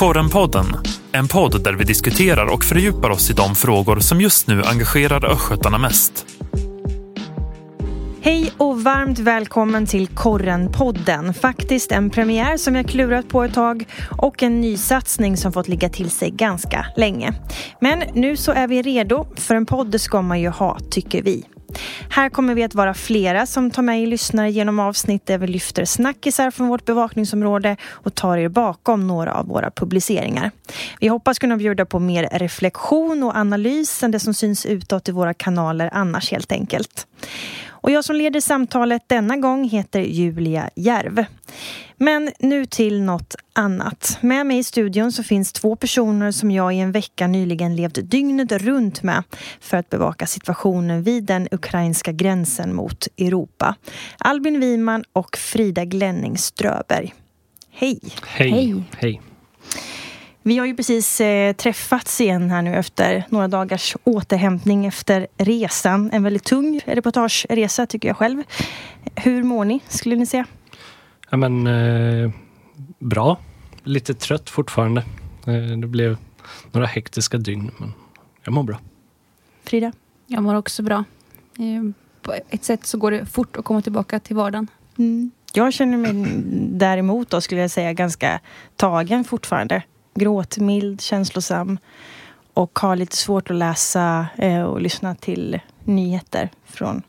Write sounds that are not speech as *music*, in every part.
Korrenpodden, en podd där vi diskuterar och fördjupar oss i de frågor som just nu engagerar östgötarna mest. Hej och varmt välkommen till Korrenpodden. Faktiskt en premiär som jag klurat på ett tag och en nysatsning som fått ligga till sig ganska länge. Men nu så är vi redo, för en podd ska man ju ha, tycker vi. Här kommer vi att vara flera som tar med er lyssnare genom avsnitt där vi lyfter snackisar från vårt bevakningsområde och tar er bakom några av våra publiceringar. Vi hoppas kunna bjuda på mer reflektion och analys än det som syns utåt i våra kanaler annars helt enkelt. Och jag som leder samtalet denna gång heter Julia Järv. Men nu till något annat. Med mig i studion så finns två personer som jag i en vecka nyligen levt dygnet runt med för att bevaka situationen vid den ukrainska gränsen mot Europa. Albin Wiman och Frida Glenning Ströberg. Hej! Hej! Hej! Vi har ju precis eh, träffats igen här nu efter några dagars återhämtning efter resan. En väldigt tung reportageresa tycker jag själv. Hur mår ni, skulle ni säga? Ja, men, eh, bra. Lite trött fortfarande. Eh, det blev några hektiska dygn, men jag mår bra. Frida? Jag mår också bra. Eh, på ett sätt så går det fort att komma tillbaka till vardagen. Mm. Jag känner mig däremot då skulle jag säga ganska tagen fortfarande gråtmild, känslosam och har lite svårt att läsa eh, och lyssna till nyheter från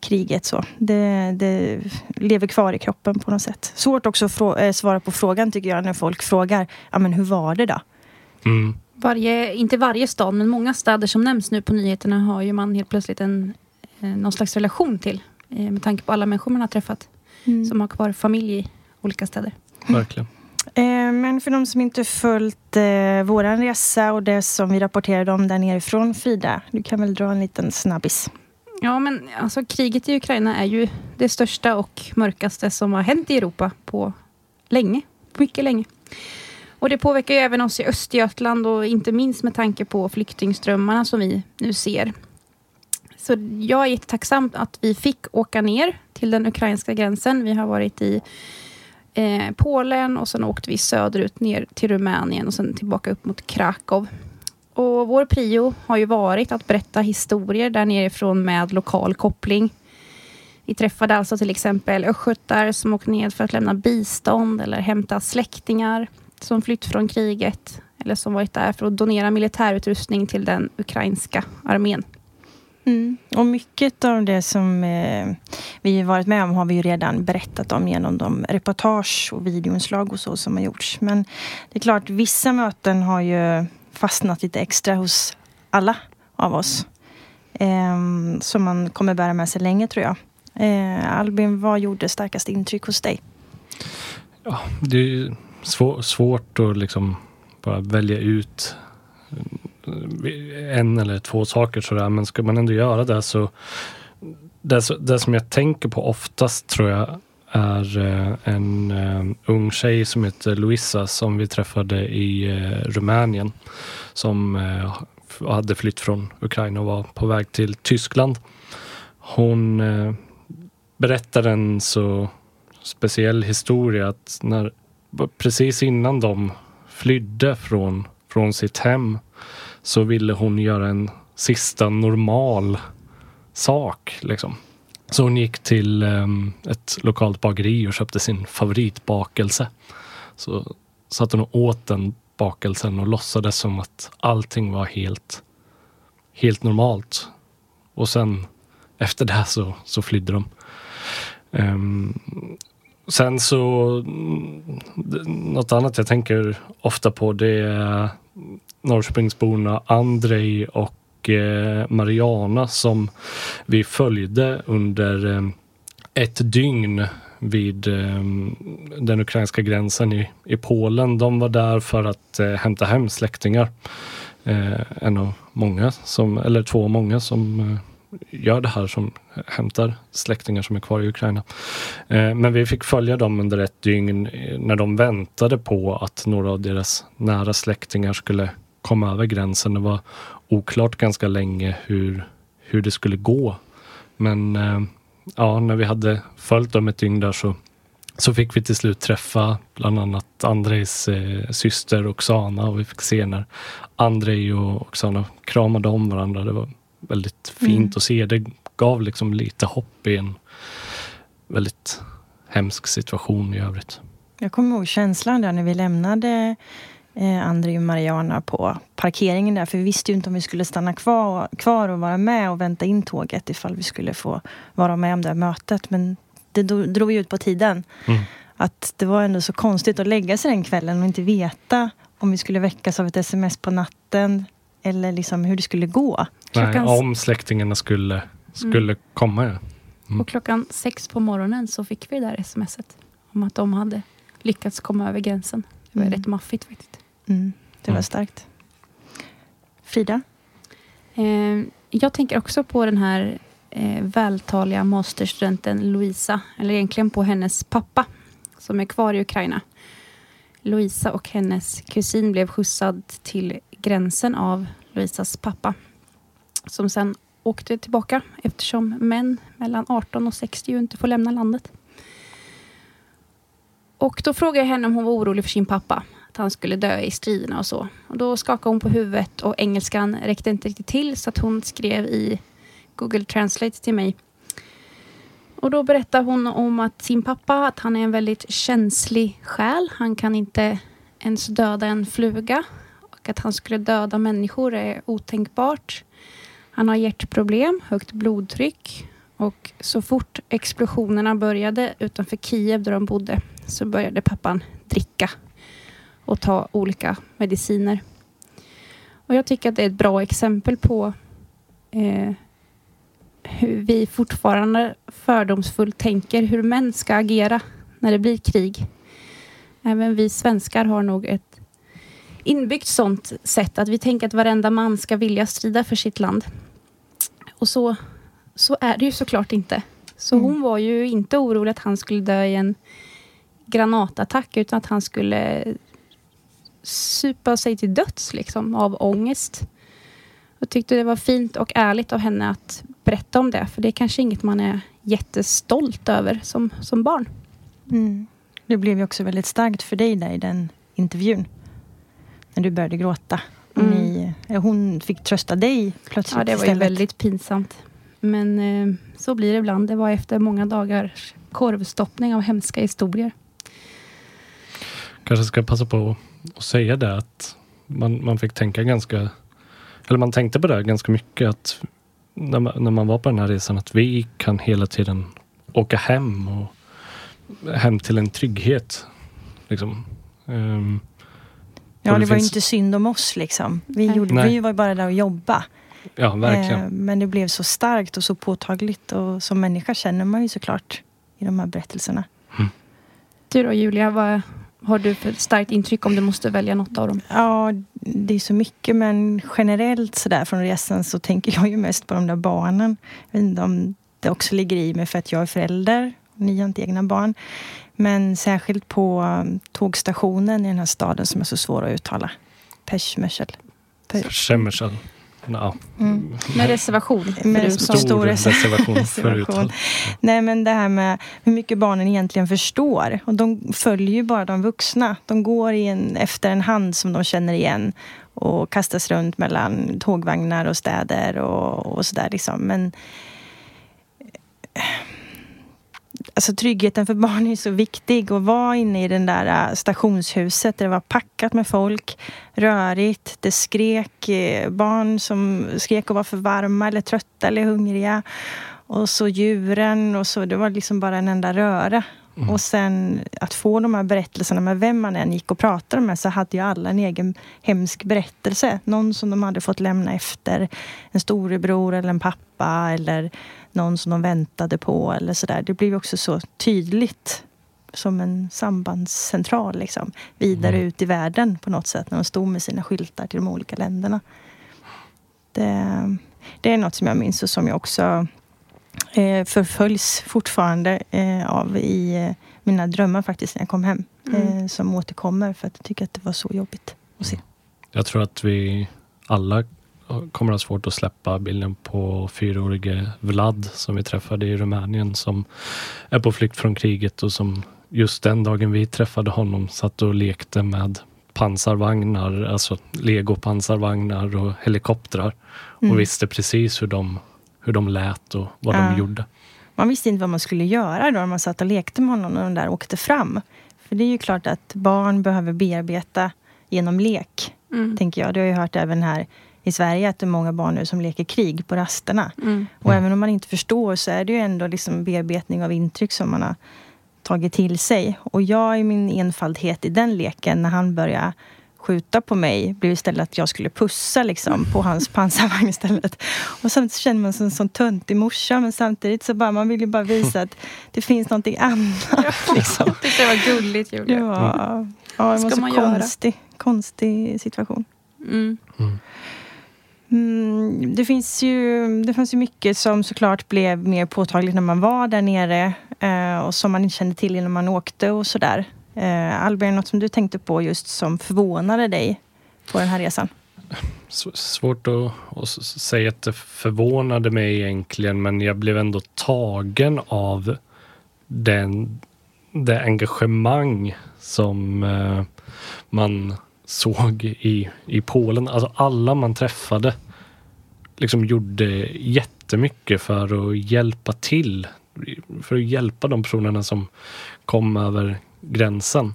kriget. Så. Det, det lever kvar i kroppen på något sätt. Svårt också att äh, svara på frågan tycker jag när folk frågar ja, men hur var det då? Mm. Varje, inte varje stad, men många städer som nämns nu på nyheterna har ju man helt plötsligt en, eh, någon slags relation till. Eh, med tanke på alla människor man har träffat mm. som har kvar familj i olika städer. Verkligen. Eh, men för de som inte följt eh, våran resa och det som vi rapporterade om där nerifrån, Frida, du kan väl dra en liten snabbis? Ja, men alltså kriget i Ukraina är ju det största och mörkaste som har hänt i Europa på länge. Mycket länge. Och det påverkar ju även oss i Östergötland och inte minst med tanke på flyktingströmmarna som vi nu ser. Så jag är jättetacksam att vi fick åka ner till den ukrainska gränsen. Vi har varit i eh, Polen och sen åkte vi söderut ner till Rumänien och sen tillbaka upp mot Krakow. Och vår prio har ju varit att berätta historier där nerifrån med lokal koppling. Vi träffade alltså till exempel östgötar som åkt ned för att lämna bistånd eller hämta släktingar som flytt från kriget eller som varit där för att donera militärutrustning till den ukrainska armén. Mm. Och mycket av det som eh, vi varit med om har vi ju redan berättat om genom de reportage och videoinslag och så som har gjorts. Men det är klart, vissa möten har ju fastnat lite extra hos alla av oss. Eh, som man kommer bära med sig länge tror jag. Eh, Albin, vad gjorde starkast intryck hos dig? Ja, det är svår, svårt att liksom bara välja ut en eller två saker sådär. Men ska man ändå göra det så det, det som jag tänker på oftast tror jag är eh, en eh, ung tjej som heter Luisa som vi träffade i eh, Rumänien. Som hade flytt från Ukraina och var på väg till Tyskland. Hon berättar en så speciell historia att när, precis innan de flydde från, från sitt hem så ville hon göra en sista normal sak. Liksom. Så hon gick till um, ett lokalt bageri och köpte sin favoritbakelse. Så satt hon och åt den bakelsen och låtsades som att allting var helt, helt normalt. Och sen efter det så, så flydde de. Um, sen så, något annat jag tänker ofta på det är Norrköpingsborna Andrei och eh, Mariana som vi följde under eh, ett dygn vid eh, den ukrainska gränsen i, i Polen. De var där för att eh, hämta hem släktingar. Eh, en av många, som, eller två av många som eh, gör det här som hämtar släktingar som är kvar i Ukraina. Eh, men vi fick följa dem under ett dygn eh, när de väntade på att några av deras nära släktingar skulle komma över gränsen. Det var oklart ganska länge hur, hur det skulle gå. Men eh, ja, när vi hade följt dem ett dygn där så så fick vi till slut träffa bland annat Andrejs eh, syster Oksana och vi fick se när Andrej och Oksana kramade om varandra. Det var väldigt fint Mm. att se. Det gav liksom lite hopp i en väldigt hemsk situation i övrigt. Jag kommer ihåg känslan där när vi lämnade eh, André och Mariana på parkeringen där. För vi visste ju inte om vi skulle stanna kvar, kvar och vara med och vänta in tåget ifall vi skulle få vara med om det här mötet. Men det drog ju ut på tiden. Mm. Att det var ändå så konstigt att lägga sig den kvällen och inte veta om vi skulle väckas av ett sms på natten eller liksom hur det skulle gå. Nej, Klockan- om släktingarna skulle, skulle komma. Ja. Mm. Och klockan sex på morgonen så fick vi det där smset. Om att de hade lyckats komma över gränsen. Det var Mm. rätt maffigt faktiskt. Mm, det var Mm. starkt. Frida? Eh, jag tänker också på den här eh, vältaliga masterstudenten Louisa. Eller egentligen på hennes pappa. Som är kvar i Ukraina. Louisa och hennes kusin blev skjutsad till gränsen av Louisas pappa. Som sen åkte tillbaka eftersom män mellan 18 och 60 ju inte får lämna landet. Och då frågade jag henne om hon var orolig för sin pappa. Att han skulle dö i striderna och så. Och då skakade hon på huvudet och engelskan räckte inte riktigt till så att hon skrev i Google Translate till mig. Och då berättar hon om att sin pappa, att han är en väldigt känslig själ. Han kan inte ens döda en fluga. Och att han skulle döda människor är otänkbart. Han har hjärtproblem, högt blodtryck. Och så fort explosionerna började utanför Kiev där de bodde så började pappan dricka och ta olika mediciner. Och jag tycker att det är ett bra exempel på eh, hur vi fortfarande fördomsfullt tänker hur män ska agera när det blir krig. Även vi svenskar har nog ett inbyggt sånt sätt att vi tänker att varenda man ska vilja strida för sitt land. Och så, så är det ju såklart inte. Så Mm. hon var ju inte orolig att han skulle dö i en granatattack utan att han skulle supa sig till döds liksom, av ångest. Jag tyckte det var fint och ärligt av henne att berätta om det. För det är kanske inget man är jättestolt över som, som barn. Mm. Det blev ju också väldigt starkt för dig där i den intervjun. När du började gråta. Mm. ni, hon fick trösta dig plötsligt Ja, det var ju väldigt pinsamt. Men eh, så blir det ibland. Det var efter många dagars korvstoppning av hemska historier. Kanske ska passa på att säga det att man, man fick tänka ganska, eller man tänkte på det ganska mycket att när man, när man var på den här resan att vi kan hela tiden åka hem och hem till en trygghet. Liksom. Ehm, Ja, det, det var ju finns- inte synd om oss liksom. Vi, Nej. gjorde, Nej. vi var bara där och jobba. ja, verkligen. Eh, men det blev så starkt och så påtagligt. Och som människa känner man ju såklart i de här berättelserna. Du då Julia, vad har du för starkt intryck om du måste välja något av dem? Ja, det är så mycket men generellt sådär från resan så tänker jag ju mest på de där barnen. Jag vet inte om det också ligger i mig för att jag är förälder. Ni har inte egna barn. Men särskilt på um, tågstationen i den här staden som är så svår att uttala. Peshmershel. Pe- Shemersal. Ja. Mm. Med reservation. Med stor som- Stor res- reservation *laughs* för reservation. Nej men det här med hur mycket barnen egentligen förstår. Och de följer ju bara de vuxna. De går i en, efter en hand som de känner igen. Och kastas runt mellan tågvagnar och städer och, och sådär liksom. Men Alltså tryggheten för barn är så viktig. Och vara inne i den där äh, stationshuset där det var packat med folk. Rörigt. Det skrek eh, barn som skrek och var för varma eller trötta eller hungriga. Och så djuren och så. Det var liksom bara en enda röra. Mm. Och sen att få de här berättelserna med vem man än gick och pratade med så hade ju alla en egen hemsk berättelse. Någon som de hade fått lämna efter. En storebror eller en pappa eller någon som de väntade på eller sådär. Det blev också så tydligt som en sambandscentral liksom. Vidare Mm. ut i världen på något sätt när de stod med sina skyltar till de olika länderna. Det, det är något som jag minns och som jag också eh, förföljs fortfarande eh, av i eh, mina drömmar faktiskt när jag kom hem. Mm. Eh, som återkommer för att jag tycker att det var så jobbigt att se. Jag tror att vi alla kommer ha svårt att släppa bilden på fyraårige Vlad som vi träffade i Rumänien som är på flykt från kriget och som just den dagen vi träffade honom satt och lekte med pansarvagnar, alltså legopansarvagnar och helikoptrar. Mm. Och visste precis hur de, hur de lät och vad Ja. de gjorde. Man visste inte vad man skulle göra då när man satt och lekte med honom när de där åkte fram. För det är ju klart att barn behöver bearbeta genom lek, Mm. tänker jag. Det har jag hört även här i Sverige att det är många barn nu som leker krig på rasterna. Mm. Och Mm. även om man inte förstår så är det ju ändå liksom bearbetning av intryck som man har tagit till sig. Och jag i min enfaldhet i den leken, när han började skjuta på mig, blev istället att jag skulle pussa liksom, på hans *laughs* pansarvagn istället. Och sen så känner man sig som en sån töntig morsa, men samtidigt så bara, man vill ju bara visa att det finns någonting annat. Liksom. Jag tyckte det var gulligt Det Julia. var, ja, det var Ska så man göra? konstig, konstig situation. Mm. Mm. Mm, det, finns ju, det fanns ju mycket som såklart blev mer påtagligt när man var där nere eh, och som man inte kände till innan man åkte och sådär. Eh, Albert, något som du tänkte på just som förvånade dig på den här resan? S- Svårt att, att säga att det förvånade mig egentligen, men jag blev ändå tagen av den, det engagemang som eh, man såg i, i Polen. Alltså alla man träffade liksom gjorde jättemycket för att hjälpa till. För att hjälpa de personerna som kom över gränsen.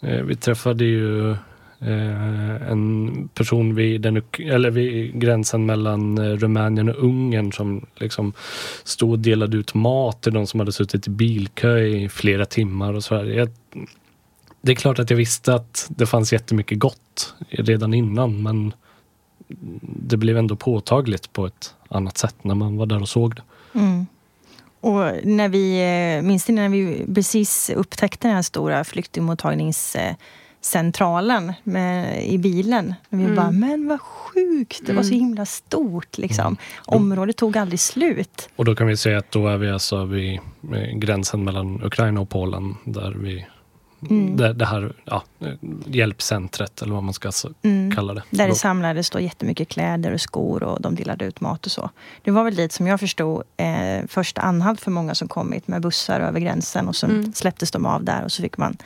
Eh, vi träffade ju eh, en person vid, den, eller vid gränsen mellan eh, Rumänien och Ungern som liksom stod och delade ut mat till de som hade suttit i bilkö i flera timmar och så här. Jag, det är klart att jag visste att det fanns jättemycket gott redan innan men det blev ändå påtagligt på ett annat sätt när man var där och såg det. Mm. Och när vi, eh, minns ni när vi precis upptäckte den här stora flyktingmottagningscentralen med, i bilen? När vi Mm. bara, men vad sjukt, det var så Mm. himla stort liksom. Mm. Området tog aldrig slut. Och då kan vi säga att då är vi alltså vid eh, gränsen mellan Ukraina och Polen där vi Mm. det, det här ja, hjälpcentret eller vad man ska Mm. kalla det. Där det samlades då jättemycket kläder och skor och de delade ut mat och så. Det var väl dit som jag förstod eh, första anhalt för många som kommit med bussar över gränsen och så Mm. släpptes de av där och så fick man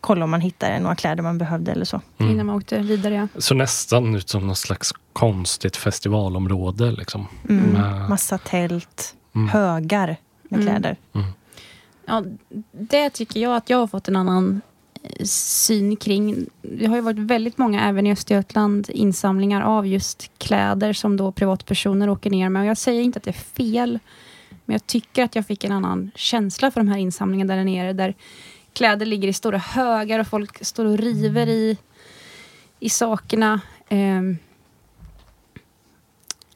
kolla om man hittade några kläder man behövde eller så. Mm. Innan man åkte vidare. Ja. Så nästan ut som något slags konstigt festivalområde. Liksom. Mm. Med- Massa tält, Mm. högar med Mm. Ja, det tycker jag att jag har fått en annan eh, syn kring. Det har ju varit väldigt många, även i Östergötland, insamlingar av just kläder som då privatpersoner åker ner med. Och jag säger inte att det är fel, men jag tycker att jag fick en annan känsla för de här insamlingarna där nere, där kläder ligger i stora högar och folk står och river i, i sakerna. Eh,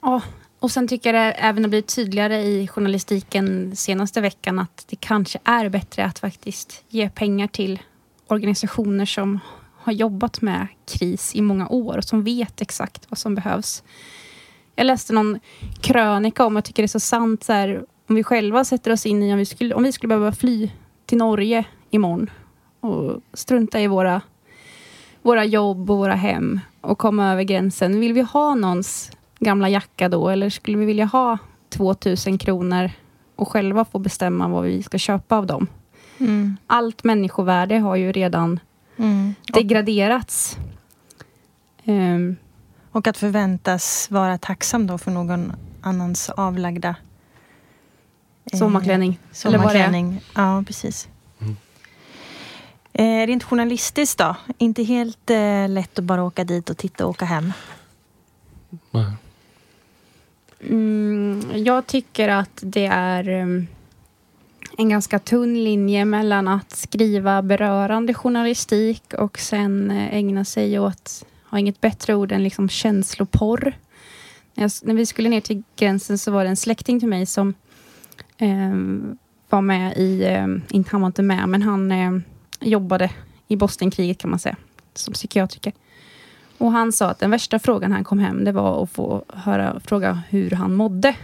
Ja, och sen tycker jag det även har blivit tydligare i journalistiken senaste veckan att det kanske är bättre att faktiskt ge pengar till organisationer som har jobbat med kris i många år och som vet exakt vad som behövs. Jag läste någon krönika om, jag tycker det är så sant, så här, om vi själva sätter oss in i om vi skulle, om vi skulle behöva fly till Norge imorgon och strunta i våra, våra jobb och våra hem och komma över gränsen. Vill vi ha någons gamla jacka då? Eller skulle vi vilja ha 2000 kronor och själva få bestämma vad vi ska köpa av dem? Mm. Allt människovärde har ju redan Mm. Degraderats. Ehm, och att förväntas vara tacksam då för någon annans avlagda eh, sommarklänning. Sommarklänning. Ja, precis. Mm. Eh, rent journalistiskt då? Inte helt eh, lätt att bara åka dit och titta och åka hem. Nej. Mm, jag tycker att det är mm, en ganska tunn linje mellan att skriva berörande journalistik och sen eh, ägna sig åt, har inget bättre ord än liksom känsloporr. När, jag, när vi skulle ner till gränsen så var det en släkting till mig som ehm, var med i, ehm, inte, han var inte med, men han eh, jobbade i Bosnienkriget kan man säga, som psykiatriker. Och han sa att den värsta frågan när han kom hem, det var att få höra, fråga hur han mådde.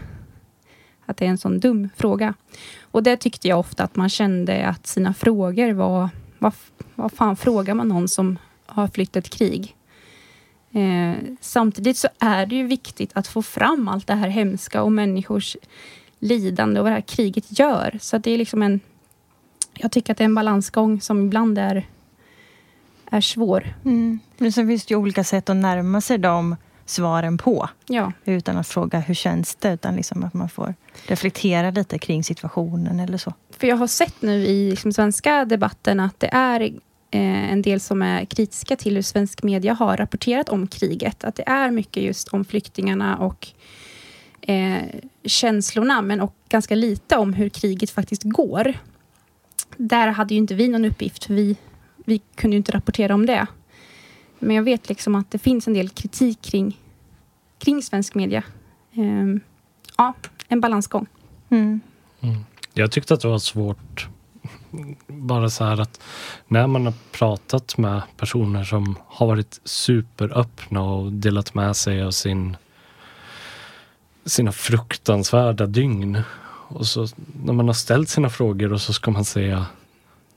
Att det är en sån dum fråga. Och det tyckte jag ofta att man kände att sina frågor var, vad, vad fan frågar man någon som har flytt ett krig? Eh, samtidigt så är det ju viktigt att få fram allt det här hemska och människors lidande och vad det här kriget gör. Så att det är liksom en, jag tycker att det är en balansgång som ibland är, är svår. Mm. Men sen finns det ju olika sätt att närma sig de svaren på. Ja. Utan att fråga hur känns det, utan liksom att man får reflektera lite kring situationen eller så. För jag har sett nu i liksom, svenska debatten att det är eh, en del som är kritiska till hur svensk media har rapporterat om kriget. Att det är mycket just om flyktingarna och eh, känslorna, men och ganska lite om hur kriget faktiskt går. Där hade ju inte vi någon uppgift, för vi, vi kunde ju inte rapportera om det. Men jag vet liksom att det finns en del kritik kring, kring svensk media. Eh, ja, en balansgång. Mm. Jag tyckte att det var svårt, bara så här att när man har pratat med personer som har varit superöppna och delat med sig av sin, sina fruktansvärda dygn. Och så när man har ställt sina frågor och så ska man säga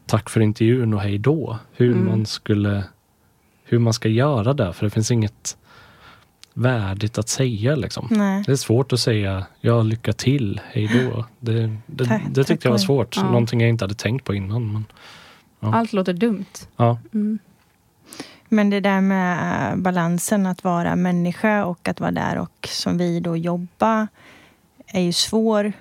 tack för intervjun och hej då. Hur Mm. man skulle, hur man ska göra det, för det finns inget värdigt att säga liksom. Nej. Det är svårt att säga ja, lycka till, hej då. Det, det, Tack- det tyckte jag var svårt. ja. Någonting jag inte hade tänkt på innan. Men, Ja. Allt låter dumt. ja. Mm. Men det där med eh, balansen att vara människa och att vara där och som vi då jobba är ju svår.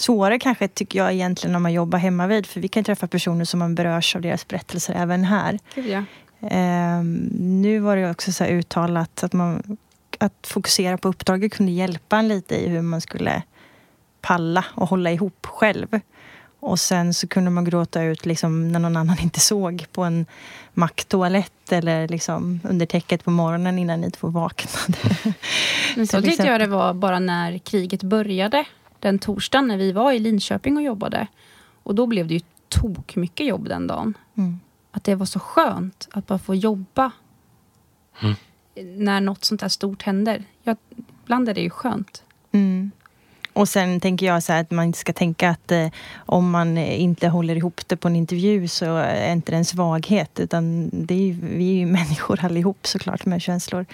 Svårare kanske tycker jag egentligen om man jobbar hemma vid för vi kan träffa personer som man berörs av deras berättelser även här. Ja. Ehm, nu var det också så här uttalat att, man, att fokusera på uppdraget kunde hjälpa en lite i hur man skulle palla och hålla ihop själv. Och sen så kunde man gråta ut liksom när någon annan inte såg på en macktoalett eller liksom under täcket på morgonen innan ni två vaknade. Men så tyckte jag det var bara när kriget började. Den torsdagen när vi var i Linköping och jobbade. Och då blev det ju tok mycket jobb den dagen. Mm. Att det var så skönt att bara få jobba. Mm. När något sånt här stort händer. Jag, ibland är det ju skönt. Mm. Och sen tänker jag så här att man inte ska tänka att eh, om man inte håller ihop det på en intervju så är inte det en svaghet. Utan det är ju, vi är ju *laughs* människor allihop såklart med känslor.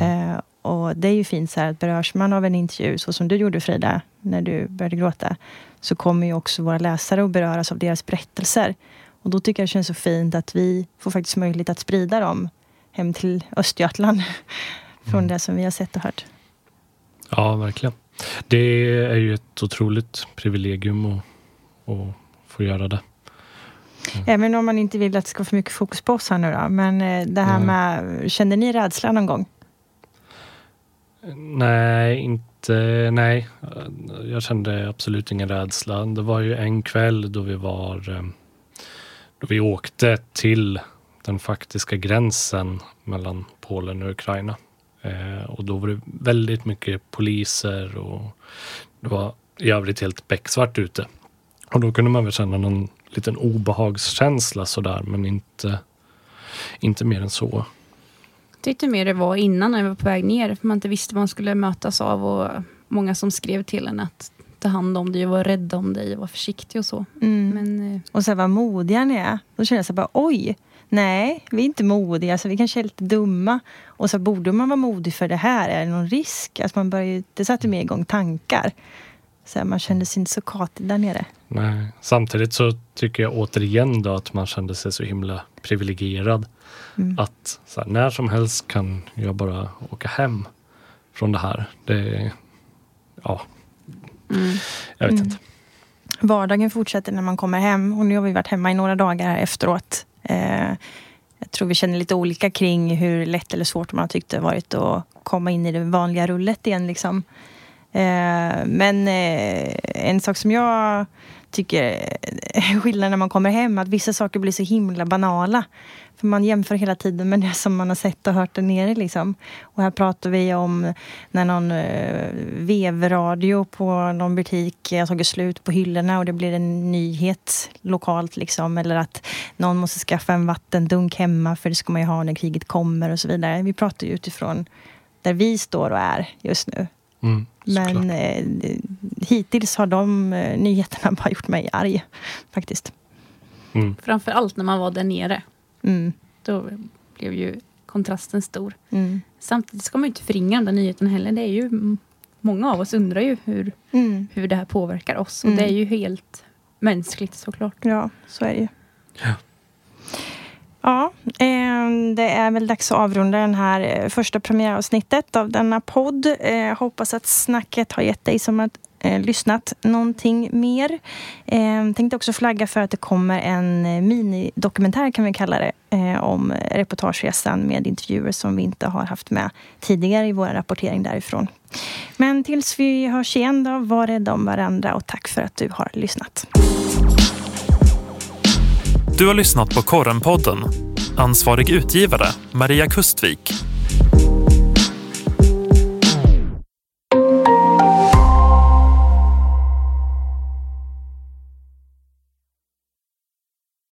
Eh, och det är ju fint så här att berörs man av en intervju, så som du gjorde Frida, när du började gråta, så kommer ju också våra läsare att beröras av deras berättelser. Och då tycker jag det känns så fint att vi får faktiskt möjlighet att sprida dem hem till Östergötland *laughs* från det som vi har sett och hört. ja, verkligen. Det är ju ett otroligt privilegium att, att få göra det. Även om man inte vill att det ska vara för mycket fokus på oss här nu då. Men eh, det här Nej. med, kände ni rädsla någon gång? Nej, inte, Eh, nej. Jag kände absolut ingen rädsla. Det var ju en kväll då vi var, eh, då vi åkte till den faktiska gränsen mellan Polen och Ukraina. Eh, och då var det väldigt mycket poliser och det var i övrigt helt becksvart ute. Och då kunde man väl känna någon liten obehagskänsla sådär, men inte, inte mer än så. Jag tyckte mer det var innan när vi var på väg ner. För man inte visste vad man skulle mötas av. Och många som skrev till en att ta hand om dig och vara rädd om dig och vara försiktig och så. Mm. Men eh, Och så här, vad modiga ni är. Då känner jag så här bara, oj, nej, vi är inte modiga, så vi kanske är lite dumma. Och så borde man vara modig för det här? Är det någon risk? Alltså man börjar, ju- det satte mig igång tankar. Så här, man kände sig inte så katig där nere. Nej. Samtidigt så tycker jag återigen då att man kände sig så himla privilegierad. Mm. Att här, när som helst kan jag bara åka hem från det här. Det, ja, mm. jag vet Mm. inte. Vardagen fortsätter när man kommer hem. Och nu har vi varit hemma i några dagar efteråt. Eh, jag tror vi känner lite olika kring hur lätt eller svårt man har tyckt det varit att komma in i det vanliga rullet igen. Liksom. Eh, men eh, en sak som jag tycker *laughs* är när man kommer hem, att vissa saker blir så himla banala. För man jämför hela tiden med det som man har sett och hört där nere. Liksom. Och här pratar vi om när någon uh, vevradio på någon butik har tagit slut på hyllorna och det blir en nyhet lokalt. Liksom. Eller att någon måste skaffa en vattendunk hemma för det ska man ju ha när kriget kommer och så vidare. Vi pratar ju utifrån där vi står och är just nu. Mm, Men eh, hittills har de eh, nyheterna *laughs* bara gjort mig arg, faktiskt. Mm, Framför allt när man var där nere. Mm, Då blev ju kontrasten stor. mm, Samtidigt ska man ju inte förringa den där nyheten heller. Det är ju, många av oss undrar ju hur, mm, hur det här påverkar oss. Och Mm. det är ju helt mänskligt såklart. Ja, så är det ju. Ja. Ja, eh, det är väl dags att avrunda den här eh, första premiäravsnittet av denna podd. Eh, hoppas att snacket har gett dig som har lyssnat någonting mer. Eh, tänkte också flagga för att det kommer en minidokumentär kan vi kalla det eh, om reportageresan med intervjuer som vi inte har haft med tidigare i vår rapportering därifrån. Men tills vi hörs igen då, var rädda om varandra och tack för att du har lyssnat. Du har lyssnat på Korrenpodden. Ansvarig utgivare Maria Kustvik